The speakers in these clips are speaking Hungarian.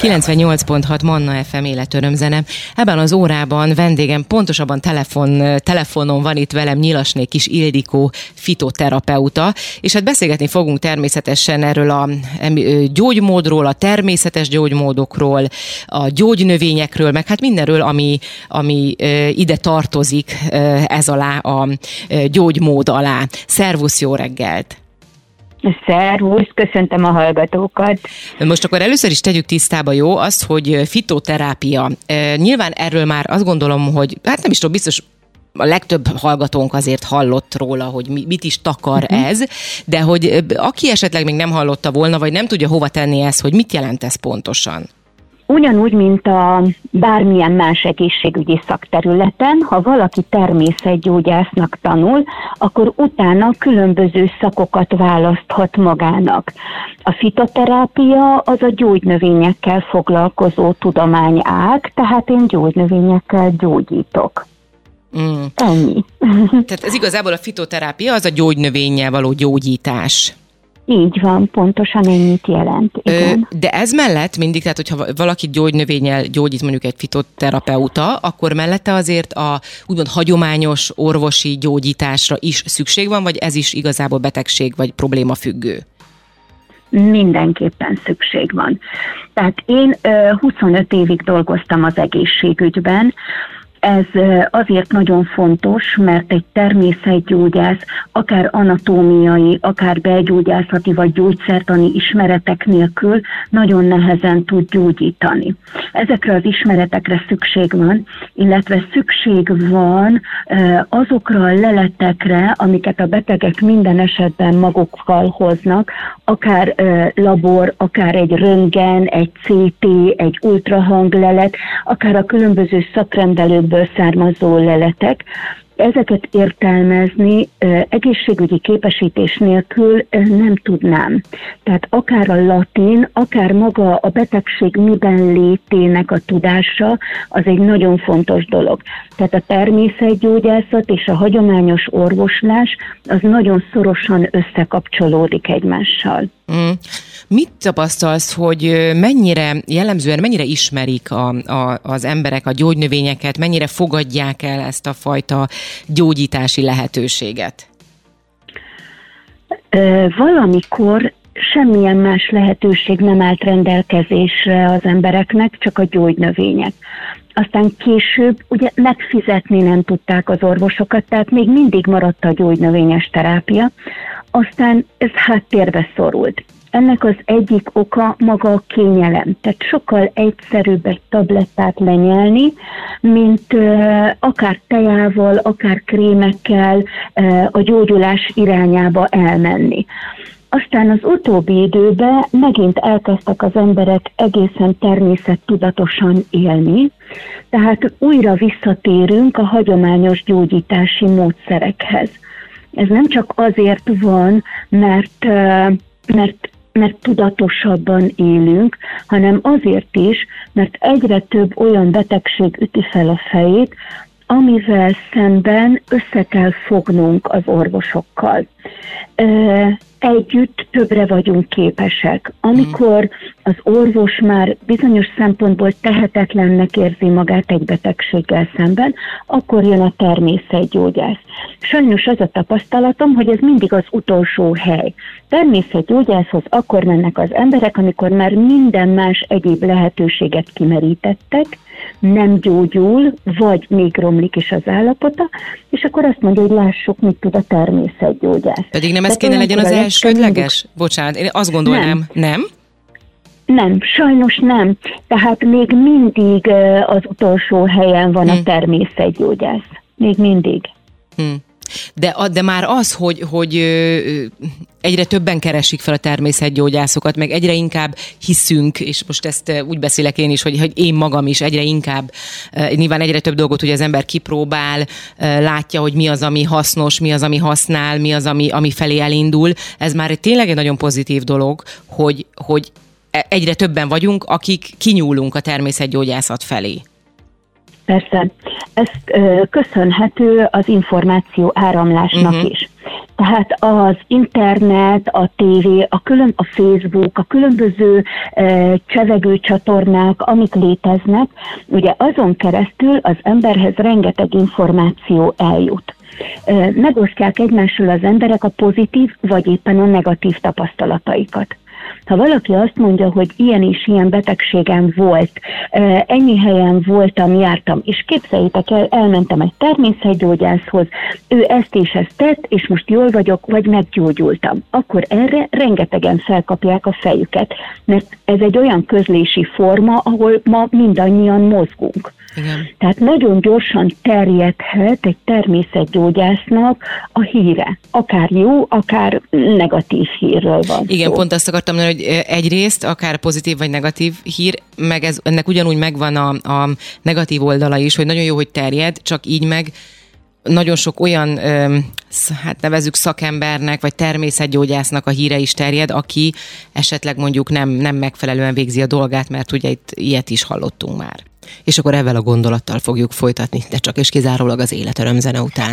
98.6 Manna FM életörömzene. Ebben az órában vendégem, pontosabban telefon, telefonon van itt velem Nyilasné Kis Ildikó fitoterapeuta, és hát beszélgetni fogunk természetesen erről a gyógymódról, a természetes gyógymódokról, a gyógynövényekről, meg hát mindenről, ami, ami ide tartozik ez alá, a gyógymód alá. Szervusz, jó reggelt! Szervusz, köszöntöm a hallgatókat. Most akkor először is tegyük tisztába, jó, azt, hogy fitoterápia. Nyilván erről már azt gondolom, hogy hát nem is tudom, biztos a legtöbb hallgatónk azért hallott róla, hogy mit is takar uh-huh. ez, de hogy aki esetleg még nem hallotta volna, vagy nem tudja hova tenni ezt, hogy mit jelent ez pontosan? Ugyanúgy, mint a bármilyen más egészségügyi szakterületen, ha valaki természetgyógyásznak tanul, akkor utána különböző szakokat választhat magának. A fitoterápia az a gyógynövényekkel foglalkozó tudományág, tehát én gyógynövényekkel gyógyítok. Mm. Ennyi. Tehát ez igazából a fitoterápia, az a gyógynövénnyel való gyógyítás. Így van, pontosan ennyit jelent. Igen. Ö, de ez mellett mindig, tehát hogyha valaki gyógynövényel gyógyít mondjuk egy fitoterapeuta, akkor mellette azért a úgymond hagyományos orvosi gyógyításra is szükség van, vagy ez is igazából betegség vagy probléma függő? Mindenképpen szükség van. Tehát én 25 évig dolgoztam az egészségügyben, ez azért nagyon fontos, mert egy természetgyógyász akár anatómiai, akár belgyógyászati vagy gyógyszertani ismeretek nélkül nagyon nehezen tud gyógyítani. Ezekre az ismeretekre szükség van, illetve szükség van azokra a leletekre, amiket a betegek minden esetben magukkal hoznak, akár labor, akár egy röntgen, egy CT, egy ultrahanglelet, akár a különböző szakrendelők ebből származó leletek, ezeket értelmezni egészségügyi képesítés nélkül nem tudnám. Tehát akár a latin, akár maga a betegség miben létének a tudása, az egy nagyon fontos dolog. Tehát a természetgyógyászat és a hagyományos orvoslás az nagyon szorosan összekapcsolódik egymással. Mm. Mit tapasztalsz, hogy mennyire jellemzően, mennyire ismerik a, a, az emberek a gyógynövényeket, mennyire fogadják el ezt a fajta gyógyítási lehetőséget? Valamikor semmilyen más lehetőség nem állt rendelkezésre az embereknek, csak a gyógynövények. Aztán később ugye megfizetni nem tudták az orvosokat, tehát még mindig maradt a gyógynövényes terápia, aztán ez háttérbe szorult. Ennek az egyik oka maga a kényelem. Tehát sokkal egyszerűbb egy tablettát lenyelni, mint akár tejával, akár krémekkel a gyógyulás irányába elmenni. Aztán az utóbbi időben megint elkezdtek az emberek egészen természettudatosan élni, tehát újra visszatérünk a hagyományos gyógyítási módszerekhez. Ez nem csak azért van, mert, mert mert tudatosabban élünk, hanem azért is, mert egyre több olyan betegség üti fel a fejét, amivel szemben össze kell fognunk az orvosokkal együtt többre vagyunk képesek. Amikor az orvos már bizonyos szempontból tehetetlennek érzi magát egy betegséggel szemben, akkor jön a természetgyógyász. Sajnos az a tapasztalatom, hogy ez mindig az utolsó hely. Természetgyógyászhoz akkor mennek az emberek, amikor már minden más egyéb lehetőséget kimerítettek, nem gyógyul, vagy még romlik is az állapota, és akkor azt mondja, hogy lássuk, mit tud a természetgyógyász. Pedig nem ez kéne legyen az elsődleges? Bocsánat, én azt gondolnám, nem? nem? Nem, sajnos nem. Tehát még mindig az utolsó helyen van hmm. a természetgyógyász. Még mindig. Hmm. De, de már az, hogy, hogy egyre többen keresik fel a természetgyógyászokat, meg egyre inkább hiszünk, és most ezt úgy beszélek én is, hogy, hogy én magam is egyre inkább, nyilván egyre több dolgot ugye az ember kipróbál, látja, hogy mi az, ami hasznos, mi az, ami használ, mi az, ami, ami felé elindul. Ez már tényleg egy nagyon pozitív dolog, hogy, hogy e, egyre többen vagyunk, akik kinyúlunk a természetgyógyászat felé. Persze. Ez köszönhető az információ áramlásnak uh-huh. is. Tehát az internet, a tévé, a, külön, a Facebook, a különböző e, csevegő csatornák, amik léteznek, ugye azon keresztül az emberhez rengeteg információ eljut. E, megosztják egymással az emberek a pozitív vagy éppen a negatív tapasztalataikat. Ha valaki azt mondja, hogy ilyen és ilyen betegségem volt, ennyi helyen voltam, jártam, és képzeljétek el, elmentem egy természetgyógyászhoz, ő ezt és ezt tett, és most jól vagyok, vagy meggyógyultam. Akkor erre rengetegen felkapják a fejüket, mert ez egy olyan közlési forma, ahol ma mindannyian mozgunk. Igen. Tehát nagyon gyorsan terjedhet egy természetgyógyásznak a híre. Akár jó, akár negatív hírről van Igen, szó. pont azt akartam mondani, hogy egyrészt akár pozitív vagy negatív hír, meg ez, ennek ugyanúgy megvan a, a negatív oldala is, hogy nagyon jó, hogy terjed, csak így meg nagyon sok olyan, hát nevezük szakembernek, vagy természetgyógyásznak a híre is terjed, aki esetleg mondjuk nem, nem megfelelően végzi a dolgát, mert ugye itt ilyet is hallottunk már. És akkor ezzel a gondolattal fogjuk folytatni, de csak és kizárólag az életörömzene után.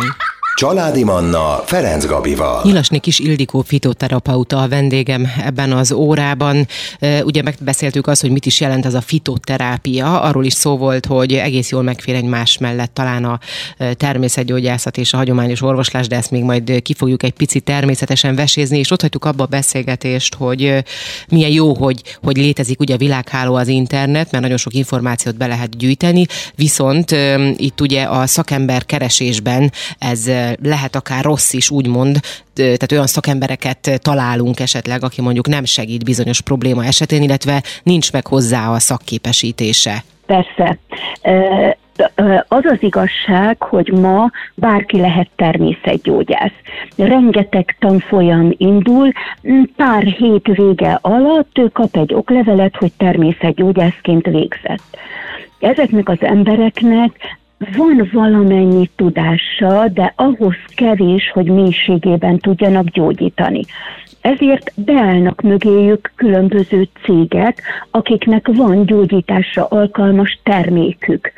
Családi Manna Ferenc Gabival. Nyilasni kis Ildikó fitoterapeuta a vendégem ebben az órában. Ugye megbeszéltük azt, hogy mit is jelent ez a fitoterápia. Arról is szó volt, hogy egész jól megfér egymás mellett talán a természetgyógyászat és a hagyományos orvoslás, de ezt még majd ki fogjuk egy picit természetesen vesézni, és ott hagytuk abba a beszélgetést, hogy milyen jó, hogy, hogy létezik ugye a világháló az internet, mert nagyon sok információt be lehet gyűjteni, viszont itt ugye a szakember keresésben ez lehet akár rossz is, úgymond, tehát olyan szakembereket találunk esetleg, aki mondjuk nem segít bizonyos probléma esetén, illetve nincs meg hozzá a szakképesítése. Persze. Az az igazság, hogy ma bárki lehet természetgyógyász. Rengeteg tanfolyam indul, pár hét vége alatt ő kap egy oklevelet, hogy természetgyógyászként végzett. Ezeknek az embereknek van valamennyi tudása, de ahhoz kevés, hogy mélységében tudjanak gyógyítani. Ezért beállnak mögéjük különböző cégek, akiknek van gyógyításra alkalmas termékük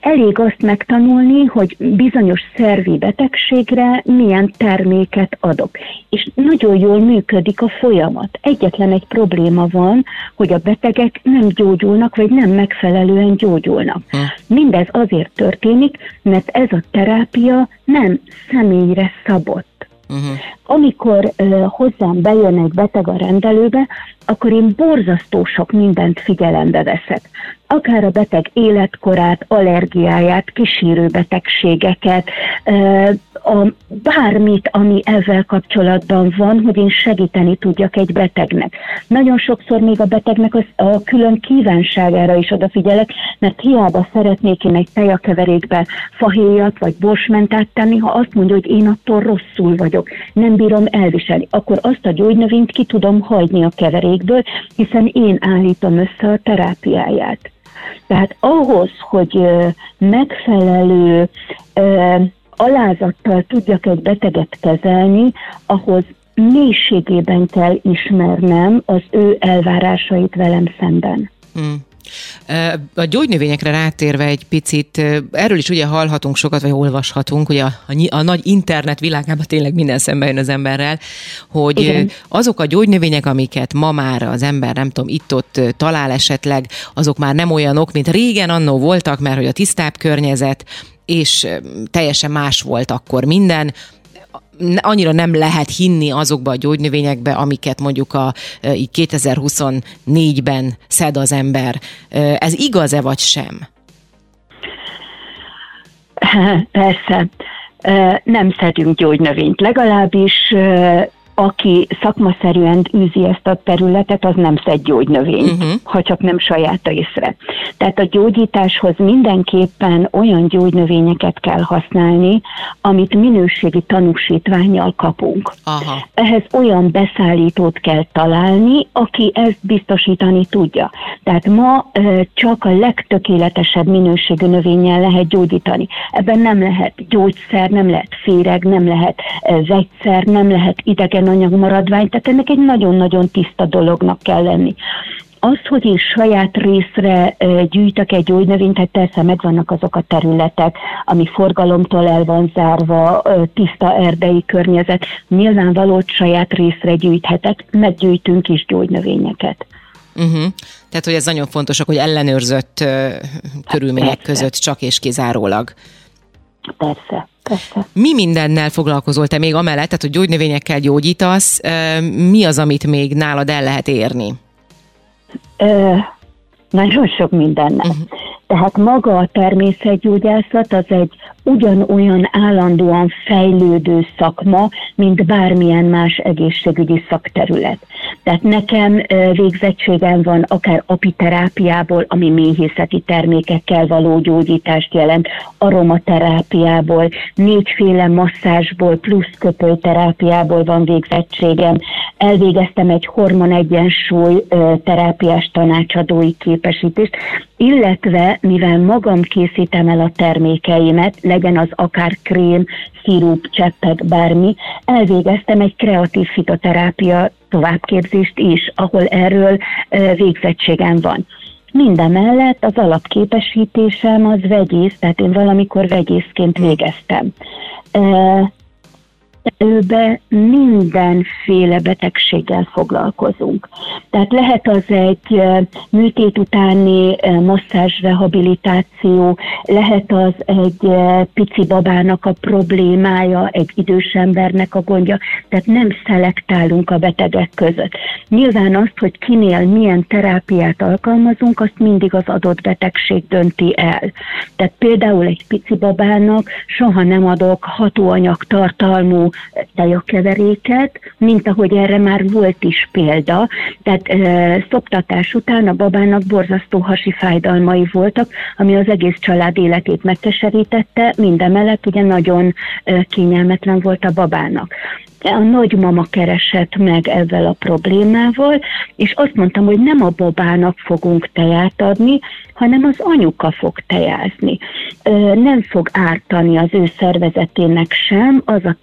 elég azt megtanulni, hogy bizonyos szervi betegségre milyen terméket adok. És nagyon jól működik a folyamat. Egyetlen egy probléma van, hogy a betegek nem gyógyulnak, vagy nem megfelelően gyógyulnak. Hm. Mindez azért történik, mert ez a terápia nem személyre szabott. Uh-huh. Amikor uh, hozzám bejön egy beteg a rendelőbe, akkor én borzasztó sok mindent figyelembe veszek. Akár a beteg életkorát, allergiáját, kísérő betegségeket, a bármit, ami ezzel kapcsolatban van, hogy én segíteni tudjak egy betegnek. Nagyon sokszor még a betegnek az, a külön kívánságára is odafigyelek, mert hiába szeretnék én egy tejakeverékbe fahéjat vagy borsmentát tenni, ha azt mondja, hogy én attól rosszul vagyok, nem bírom elviselni, akkor azt a gyógynövényt ki tudom hagyni a keverékből, hiszen én állítom össze a terápiáját. Tehát ahhoz, hogy megfelelő alázattal tudjak egy beteget kezelni, ahhoz mélységében kell ismernem az ő elvárásait velem szemben. Hmm. A gyógynövényekre rátérve egy picit, erről is ugye hallhatunk sokat, vagy olvashatunk, ugye a, a, a nagy internet világában tényleg minden szembe jön az emberrel, hogy Igen. azok a gyógynövények, amiket ma már az ember, nem tudom, itt-ott talál esetleg, azok már nem olyanok, mint régen annó voltak, mert hogy a tisztább környezet, és teljesen más volt akkor minden, annyira nem lehet hinni azokba a gyógynövényekbe, amiket mondjuk a 2024-ben szed az ember. Ez igaz-e vagy sem? Persze. Nem szedünk gyógynövényt, legalábbis aki szakmaszerűen űzi ezt a területet, az nem szed gyógynövény, uh-huh. ha csak nem saját észre. Tehát a gyógyításhoz mindenképpen olyan gyógynövényeket kell használni, amit minőségi tanúsítványjal kapunk. Aha. Ehhez olyan beszállítót kell találni, aki ezt biztosítani tudja. Tehát ma csak a legtökéletesebb minőségű növényen lehet gyógyítani. Ebben nem lehet gyógyszer, nem lehet féreg, nem lehet vegyszer, nem lehet idegen anyag maradvány, tehát ennek egy nagyon-nagyon tiszta dolognak kell lenni. Az, hogy én saját részre gyűjtök egy gyógynövényt, tehát persze megvannak azok a területek, ami forgalomtól el van zárva, tiszta erdei környezet, nyilvánvaló saját részre gyűjthetek, meggyűjtünk is gyógynövényeket. Uh-huh. Tehát, hogy ez nagyon fontos, hogy ellenőrzött uh, körülmények persze. között csak és kizárólag. Persze. Persze. Mi mindennel foglalkozol te még amellett, tehát hogy gyógynövényekkel gyógyítasz, mi az, amit még nálad el lehet érni? Ö, nagyon sok mindennel. Uh-huh. Tehát maga a természetgyógyászat az egy ugyanolyan állandóan fejlődő szakma, mint bármilyen más egészségügyi szakterület. Tehát nekem végzettségem van akár apiterápiából, ami méhészeti termékekkel való gyógyítást jelent, aromaterápiából, négyféle masszázsból plusz köpőterápiából van végzettségem. Elvégeztem egy hormonegyensúly terápiás tanácsadói képesítést, illetve mivel magam készítem el a termékeimet, legyen az akár krém, szirup, cseppek, bármi, elvégeztem egy kreatív fitoterápia továbbképzést is, ahol erről végzettségem van. Minden mellett az alapképesítésem az vegyész, tehát én valamikor vegyészként végeztem előbe mindenféle betegséggel foglalkozunk. Tehát lehet az egy műtét utáni masszázs lehet az egy pici babának a problémája, egy idős embernek a gondja, tehát nem szelektálunk a betegek között. Nyilván azt, hogy kinél milyen terápiát alkalmazunk, azt mindig az adott betegség dönti el. Tehát például egy pici babának soha nem adok hatóanyag tartalmú tejakeveréket, mint ahogy erre már volt is példa. Tehát e, szoptatás után a babának borzasztó hasi fájdalmai voltak, ami az egész család életét megkeserítette, mindemellett ugye nagyon e, kényelmetlen volt a babának a nagymama keresett meg ezzel a problémával, és azt mondtam, hogy nem a babának fogunk teját adni, hanem az anyuka fog tejázni. Nem fog ártani az ő szervezetének sem az a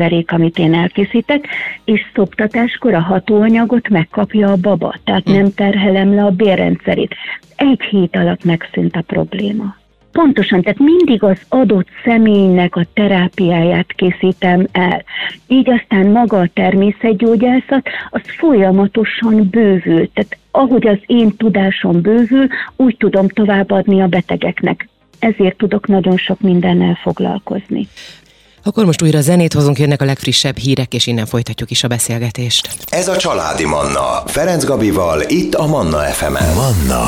tejakeverék, amit én elkészítek, és szoptatáskor a hatóanyagot megkapja a baba, tehát nem terhelem le a bérrendszerét. Egy hét alatt megszűnt a probléma. Pontosan, tehát mindig az adott személynek a terápiáját készítem el. Így aztán maga a természetgyógyászat, az folyamatosan bővül. Tehát ahogy az én tudásom bővül, úgy tudom továbbadni a betegeknek. Ezért tudok nagyon sok mindennel foglalkozni. Akkor most újra zenét hozunk, jönnek a legfrissebb hírek, és innen folytatjuk is a beszélgetést. Ez a Családi Manna, Ferenc Gabival, itt a Manna FM-en. Manna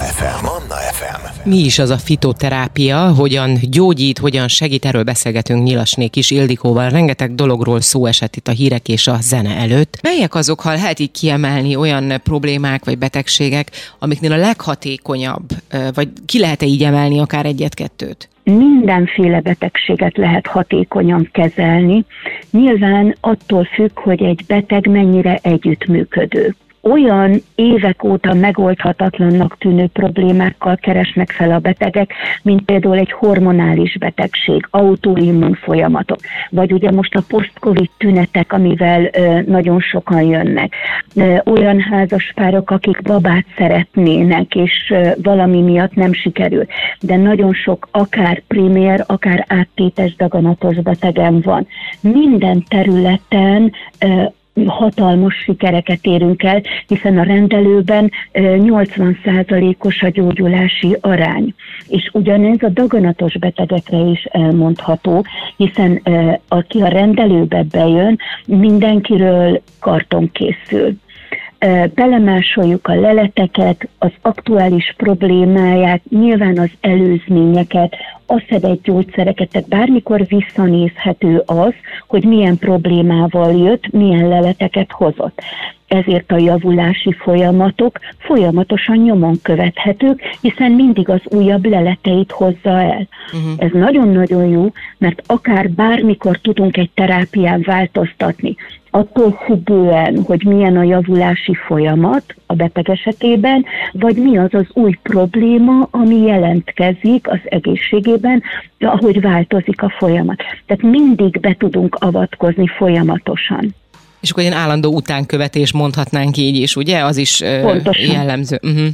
FM. Manna FM. Mi is az a fitoterápia, hogyan gyógyít, hogyan segít, erről beszélgetünk Nyilasné Kis Ildikóval. Rengeteg dologról szó esett itt a hírek és a zene előtt. Melyek azok, ha lehet így kiemelni olyan problémák vagy betegségek, amiknél a leghatékonyabb, vagy ki lehet-e így emelni akár egyet-kettőt? Mindenféle betegséget lehet hatékonyan kezelni. Nyilván attól függ, hogy egy beteg mennyire együttműködő olyan évek óta megoldhatatlannak tűnő problémákkal keresnek fel a betegek, mint például egy hormonális betegség, autoimmun folyamatok, vagy ugye most a post-covid tünetek, amivel nagyon sokan jönnek. Olyan házaspárok, akik babát szeretnének, és valami miatt nem sikerül, de nagyon sok akár primér, akár áttétes daganatos betegem van. Minden területen hatalmas sikereket érünk el, hiszen a rendelőben 80%-os a gyógyulási arány. És ugyanez a daganatos betegekre is elmondható, hiszen aki a rendelőbe bejön, mindenkiről karton készül belemásoljuk a leleteket, az aktuális problémáját, nyilván az előzményeket, a szedett gyógyszereket, tehát bármikor visszanézhető az, hogy milyen problémával jött, milyen leleteket hozott. Ezért a javulási folyamatok folyamatosan nyomon követhetők, hiszen mindig az újabb leleteit hozza el. Uh-huh. Ez nagyon-nagyon jó, mert akár bármikor tudunk egy terápián változtatni attól függően, hogy milyen a javulási folyamat a beteg esetében, vagy mi az az új probléma, ami jelentkezik az egészségében, ahogy változik a folyamat. Tehát mindig be tudunk avatkozni folyamatosan. És akkor egy állandó utánkövetés mondhatnánk így is, ugye? Az is Pontosan. jellemző. Uh-huh.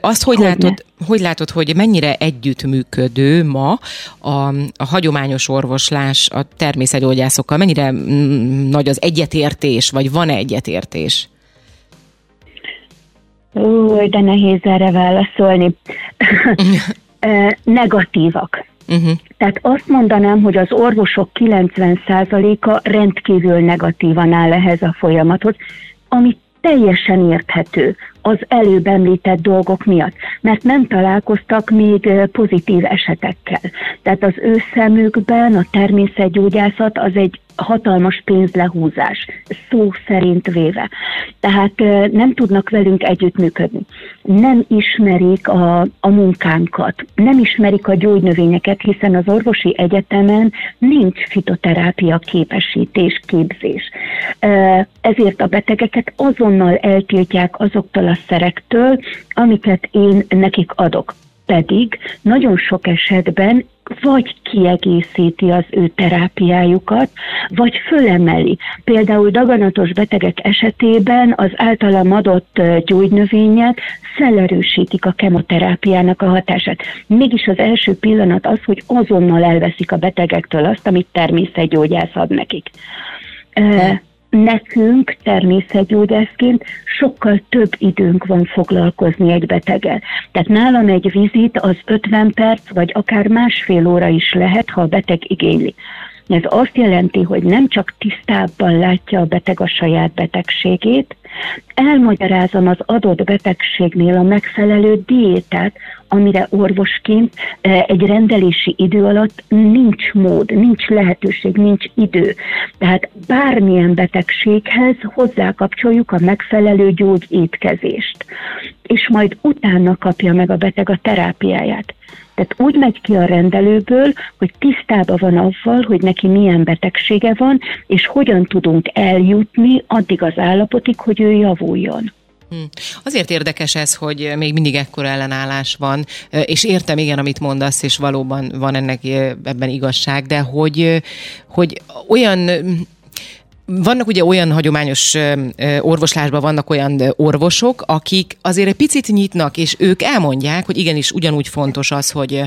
Azt hogy, hogy látod, hogy látod, hogy mennyire együttműködő ma a, a hagyományos orvoslás a természetgyógyászokkal? Mennyire mm, nagy az egyetértés, vagy van-e egyetértés? Új, de nehéz erre válaszolni. Negatívak. Uh-huh. Tehát azt mondanám, hogy az orvosok 90%-a rendkívül negatívan áll ehhez a folyamathoz, ami teljesen érthető az előbb említett dolgok miatt, mert nem találkoztak még pozitív esetekkel. Tehát az ő szemükben a természetgyógyászat az egy hatalmas pénzlehúzás, szó szerint véve. Tehát nem tudnak velünk együttműködni. Nem ismerik a, a munkánkat, nem ismerik a gyógynövényeket, hiszen az orvosi egyetemen nincs fitoterápia képesítés, képzés. Ezért a betegeket azonnal eltiltják azoktól a szerektől, amiket én nekik adok pedig nagyon sok esetben vagy kiegészíti az ő terápiájukat, vagy fölemeli. Például daganatos betegek esetében az általam adott gyógynövények szellerősítik a kemoterápiának a hatását. Mégis az első pillanat az, hogy azonnal elveszik a betegektől azt, amit természetgyógyász ad nekik nekünk természetgyógyászként sokkal több időnk van foglalkozni egy beteggel. Tehát nálam egy vizit az 50 perc, vagy akár másfél óra is lehet, ha a beteg igényli. Ez azt jelenti, hogy nem csak tisztábban látja a beteg a saját betegségét, elmagyarázom az adott betegségnél a megfelelő diétát, amire orvosként egy rendelési idő alatt nincs mód, nincs lehetőség, nincs idő. Tehát bármilyen betegséghez hozzákapcsoljuk a megfelelő gyógyétkezést, és majd utána kapja meg a beteg a terápiáját. Tehát úgy megy ki a rendelőből, hogy tisztában van azzal, hogy neki milyen betegsége van, és hogyan tudunk eljutni addig az állapotig, hogy ő javuljon. Hm. Azért érdekes ez, hogy még mindig ekkora ellenállás van, és értem igen, amit mondasz, és valóban van ennek ebben igazság, de hogy, hogy olyan vannak ugye olyan hagyományos orvoslásban vannak olyan orvosok, akik azért egy picit nyitnak, és ők elmondják, hogy igenis ugyanúgy fontos az, hogy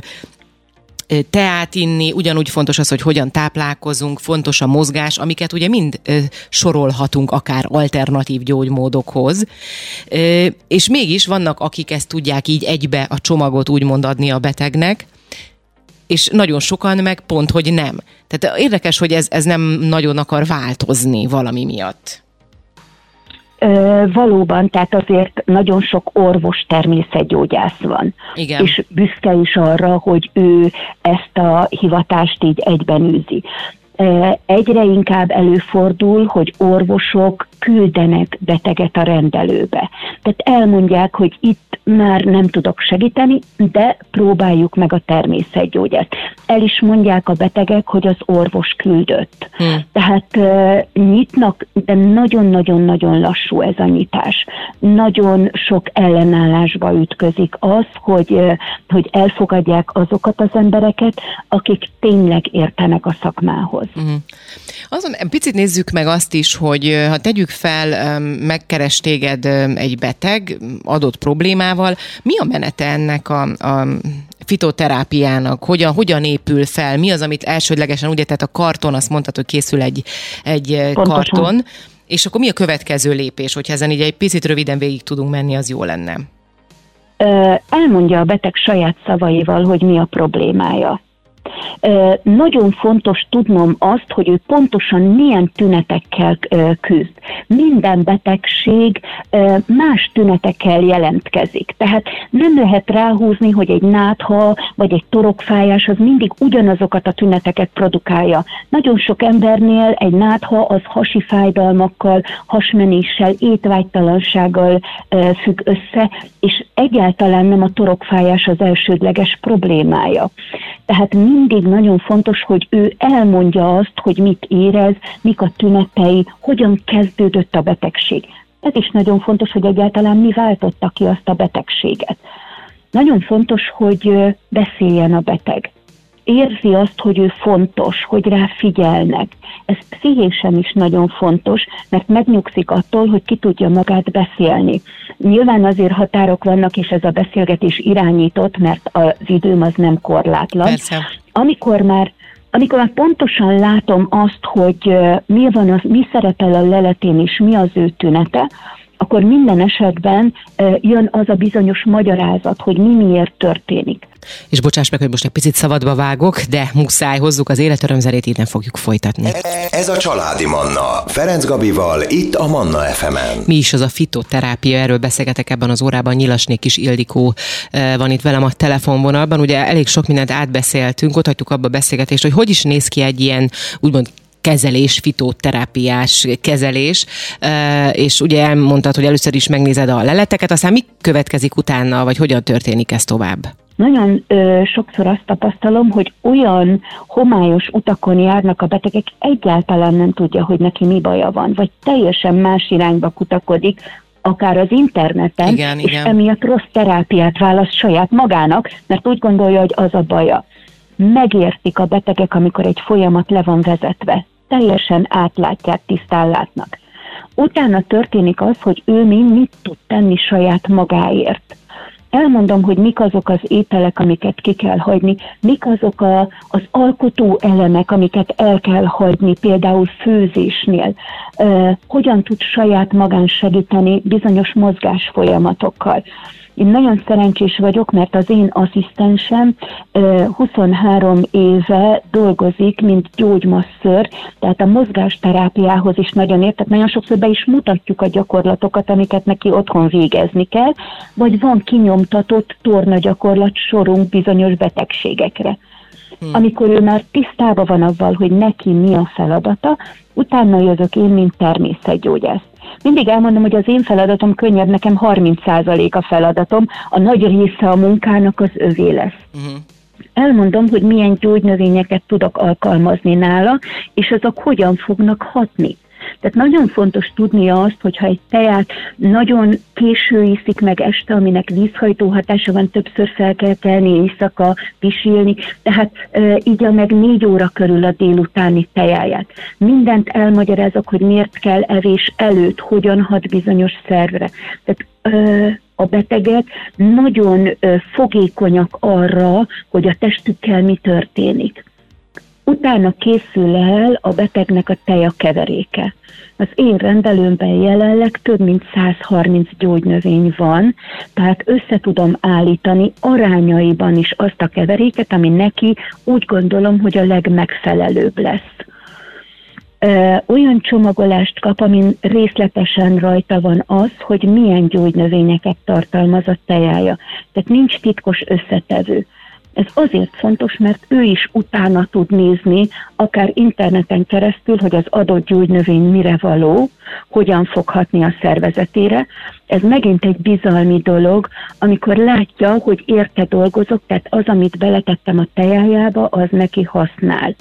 teát inni, ugyanúgy fontos az, hogy hogyan táplálkozunk, fontos a mozgás, amiket ugye mind sorolhatunk akár alternatív gyógymódokhoz. És mégis vannak, akik ezt tudják így egybe a csomagot úgymond adni a betegnek, és nagyon sokan meg pont, hogy nem. Tehát érdekes, hogy ez, ez nem nagyon akar változni valami miatt. Valóban, tehát azért nagyon sok orvos természetgyógyász van. Igen. És büszke is arra, hogy ő ezt a hivatást így egyben űzi. Egyre inkább előfordul, hogy orvosok küldenek beteget a rendelőbe. Tehát elmondják, hogy itt már nem tudok segíteni, de próbáljuk meg a természetgyógyást. El is mondják a betegek, hogy az orvos küldött. Hmm. Tehát uh, nyitnak, de nagyon-nagyon-nagyon lassú ez a nyitás. Nagyon sok ellenállásba ütközik az, hogy, uh, hogy elfogadják azokat az embereket, akik tényleg értenek a szakmához. Uh-huh. Azon picit nézzük meg azt is, hogy ha tegyük fel, megkeres téged egy beteg adott problémával, mi a menete ennek a, a fitoterápiának, hogyan, hogyan épül fel, mi az, amit elsődlegesen, ugye, tehát a karton, azt mondtad, hogy készül egy, egy Pontosan. karton, és akkor mi a következő lépés, hogyha ezen így egy picit röviden végig tudunk menni, az jó lenne? Elmondja a beteg saját szavaival, hogy mi a problémája. Nagyon fontos tudnom azt, hogy ő pontosan milyen tünetekkel küzd. Minden betegség más tünetekkel jelentkezik. Tehát nem lehet ráhúzni, hogy egy nátha vagy egy torokfájás az mindig ugyanazokat a tüneteket produkálja. Nagyon sok embernél egy nátha az hasi fájdalmakkal, hasmenéssel, étvágytalansággal függ össze, és egyáltalán nem a torokfájás az elsődleges problémája. Tehát mindig nagyon fontos, hogy ő elmondja azt, hogy mit érez, mik a tünetei, hogyan kezdődött a betegség. Ez is nagyon fontos, hogy egyáltalán mi váltotta ki azt a betegséget. Nagyon fontos, hogy beszéljen a beteg érzi azt, hogy ő fontos, hogy rá figyelnek. Ez pszichésen is nagyon fontos, mert megnyugszik attól, hogy ki tudja magát beszélni. Nyilván azért határok vannak, és ez a beszélgetés irányított, mert az időm az nem korlátlan. Persze. Amikor már amikor már pontosan látom azt, hogy mi van az, mi szerepel a leletén és mi az ő tünete, akkor minden esetben jön az a bizonyos magyarázat, hogy mi miért történik. És bocsáss meg, hogy most egy picit szabadba vágok, de muszáj hozzuk az életörömzerét, innen fogjuk folytatni. Ez a Családi Manna. Ferenc Gabival, itt a Manna FM-en. Mi is az a fitoterápia, erről beszélgetek ebben az órában. Nyilasnék is Ildikó van itt velem a telefonvonalban. Ugye elég sok mindent átbeszéltünk, ott hagytuk abba a beszélgetést, hogy hogy is néz ki egy ilyen úgymond kezelés, fitoterápiás kezelés, és ugye elmondtad, hogy először is megnézed a leleteket, aztán mi következik utána, vagy hogyan történik ez tovább? Nagyon ö, sokszor azt tapasztalom, hogy olyan homályos utakon járnak a betegek, egyáltalán nem tudja, hogy neki mi baja van, vagy teljesen más irányba kutakodik, akár az interneten, igen, és igen. emiatt rossz terápiát választ saját magának, mert úgy gondolja, hogy az a baja. Megértik a betegek, amikor egy folyamat le van vezetve. Teljesen átlátják, tisztán látnak. Utána történik az, hogy ő mi mit tud tenni saját magáért elmondom, hogy mik azok az ételek, amiket ki kell hagyni, mik azok a, az alkotó elemek, amiket el kell hagyni, például főzésnél, uh, hogyan tud saját magán segíteni bizonyos mozgás folyamatokkal. Én nagyon szerencsés vagyok, mert az én asszisztensem 23 éve dolgozik, mint gyógymasször, tehát a mozgásterápiához is nagyon ért, tehát nagyon sokszor be is mutatjuk a gyakorlatokat, amiket neki otthon végezni kell, vagy van kinyomtatott torna gyakorlat sorunk bizonyos betegségekre. Hmm. Amikor ő már tisztában van avval, hogy neki mi a feladata, utána jövök én, mint természetgyógyász. Mindig elmondom, hogy az én feladatom könnyebb, nekem 30% a feladatom, a nagy része a munkának az övé lesz. Uh-huh elmondom, hogy milyen gyógynövényeket tudok alkalmazni nála, és azok hogyan fognak hatni. Tehát nagyon fontos tudnia azt, hogyha egy teát nagyon késő iszik meg este, aminek vízhajtó hatása van, többször fel kell kelni éjszaka, pisilni, tehát e, így meg négy óra körül a délutáni tejáját. Mindent elmagyarázok, hogy miért kell evés előtt, hogyan hat bizonyos szervre. Tehát e, a betegek nagyon fogékonyak arra, hogy a testükkel mi történik utána készül el a betegnek a teja keveréke. Az én rendelőmben jelenleg több mint 130 gyógynövény van, tehát össze tudom állítani arányaiban is azt a keveréket, ami neki úgy gondolom, hogy a legmegfelelőbb lesz. Olyan csomagolást kap, amin részletesen rajta van az, hogy milyen gyógynövényeket tartalmaz a tejája. Tehát nincs titkos összetevő ez azért fontos, mert ő is utána tud nézni, akár interneten keresztül, hogy az adott gyógynövény mire való, hogyan foghatni a szervezetére. Ez megint egy bizalmi dolog, amikor látja, hogy érte dolgozok, tehát az, amit beletettem a tejájába, az neki használ.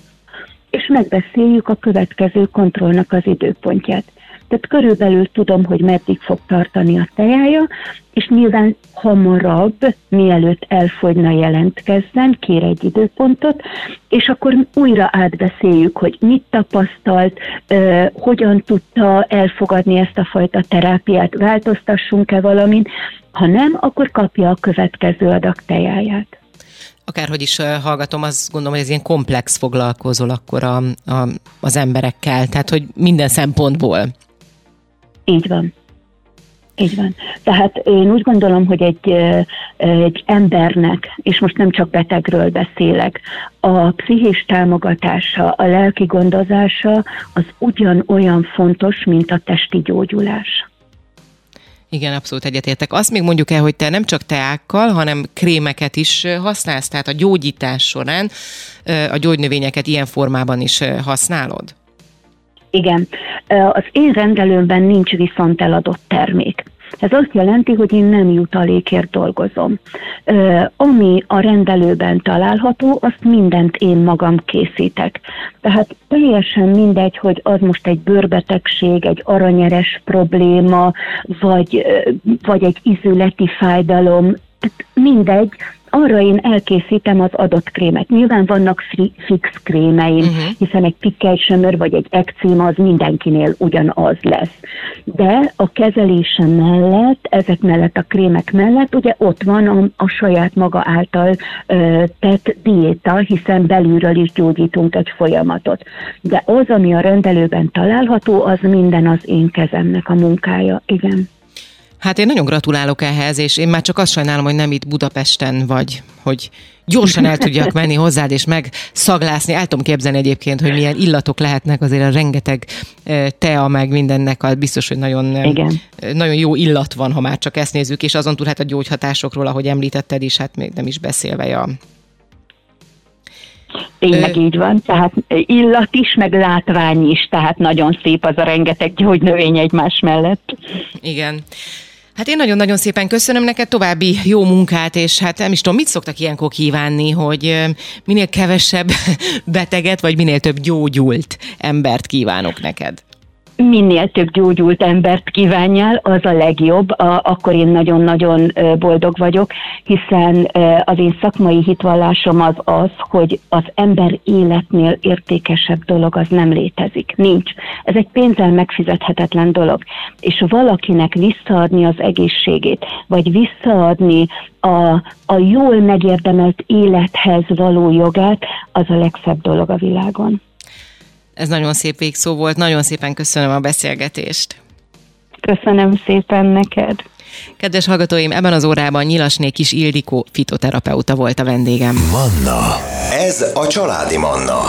És megbeszéljük a következő kontrollnak az időpontját. Tehát körülbelül tudom, hogy meddig fog tartani a tejája, és nyilván hamarabb, mielőtt elfogyna jelentkezzen, kér egy időpontot, és akkor újra átbeszéljük, hogy mit tapasztalt, hogyan tudta elfogadni ezt a fajta terápiát, változtassunk-e valamin, ha nem, akkor kapja a következő adag tejáját akárhogy is hallgatom, azt gondolom, hogy ez ilyen komplex foglalkozol akkor a, a, az emberekkel, tehát hogy minden szempontból. Így van. Így van. Tehát én úgy gondolom, hogy egy, egy embernek, és most nem csak betegről beszélek, a pszichés támogatása, a lelki gondozása az ugyanolyan fontos, mint a testi gyógyulás. Igen, abszolút egyetértek. Azt még mondjuk el, hogy te nem csak teákkal, hanem krémeket is használsz, tehát a gyógyítás során a gyógynövényeket ilyen formában is használod? Igen. Az én rendelőmben nincs viszont eladott termék. Ez azt jelenti, hogy én nem jutalékért dolgozom. Ami a rendelőben található, azt mindent én magam készítek. Tehát teljesen mindegy, hogy az most egy bőrbetegség, egy aranyeres probléma, vagy, vagy egy izületi fájdalom, mindegy, arra én elkészítem az adott krémet. Nyilván vannak fix krémeim, uh-huh. hiszen egy pikkely vagy egy ekcím az mindenkinél ugyanaz lesz. De a kezelése mellett, ezek mellett a krémek mellett, ugye ott van a, a saját maga által ö, tett diéta, hiszen belülről is gyógyítunk egy folyamatot. De az, ami a rendelőben található, az minden az én kezemnek a munkája, igen. Hát én nagyon gratulálok ehhez, és én már csak azt sajnálom, hogy nem itt Budapesten vagy, hogy gyorsan el tudjak menni hozzád, és megszaglászni. El tudom képzelni egyébként, hogy milyen illatok lehetnek azért a rengeteg tea, meg mindennek, a biztos, hogy nagyon, Igen. nagyon jó illat van, ha már csak ezt nézzük, és azon túl hát a gyógyhatásokról, ahogy említetted is, hát még nem is beszélve a Tényleg Ö... így van, tehát illat is, meg látvány is, tehát nagyon szép az a rengeteg gyógynövény egymás mellett. Igen. Hát én nagyon-nagyon szépen köszönöm neked, további jó munkát, és hát nem is tudom, mit szoktak ilyenkor kívánni, hogy minél kevesebb beteget, vagy minél több gyógyult embert kívánok neked minél több gyógyult embert kívánjál, az a legjobb, a, akkor én nagyon-nagyon boldog vagyok, hiszen az én szakmai hitvallásom az az, hogy az ember életnél értékesebb dolog az nem létezik. Nincs. Ez egy pénzzel megfizethetetlen dolog. És valakinek visszaadni az egészségét, vagy visszaadni a, a jól megérdemelt élethez való jogát, az a legszebb dolog a világon. Ez nagyon szép végszó volt, nagyon szépen köszönöm a beszélgetést. Köszönöm szépen neked. Kedves hallgatóim, ebben az órában Nyilasné Kis Ildikó fitoterapeuta volt a vendégem. Manna. Ez a családi Manna.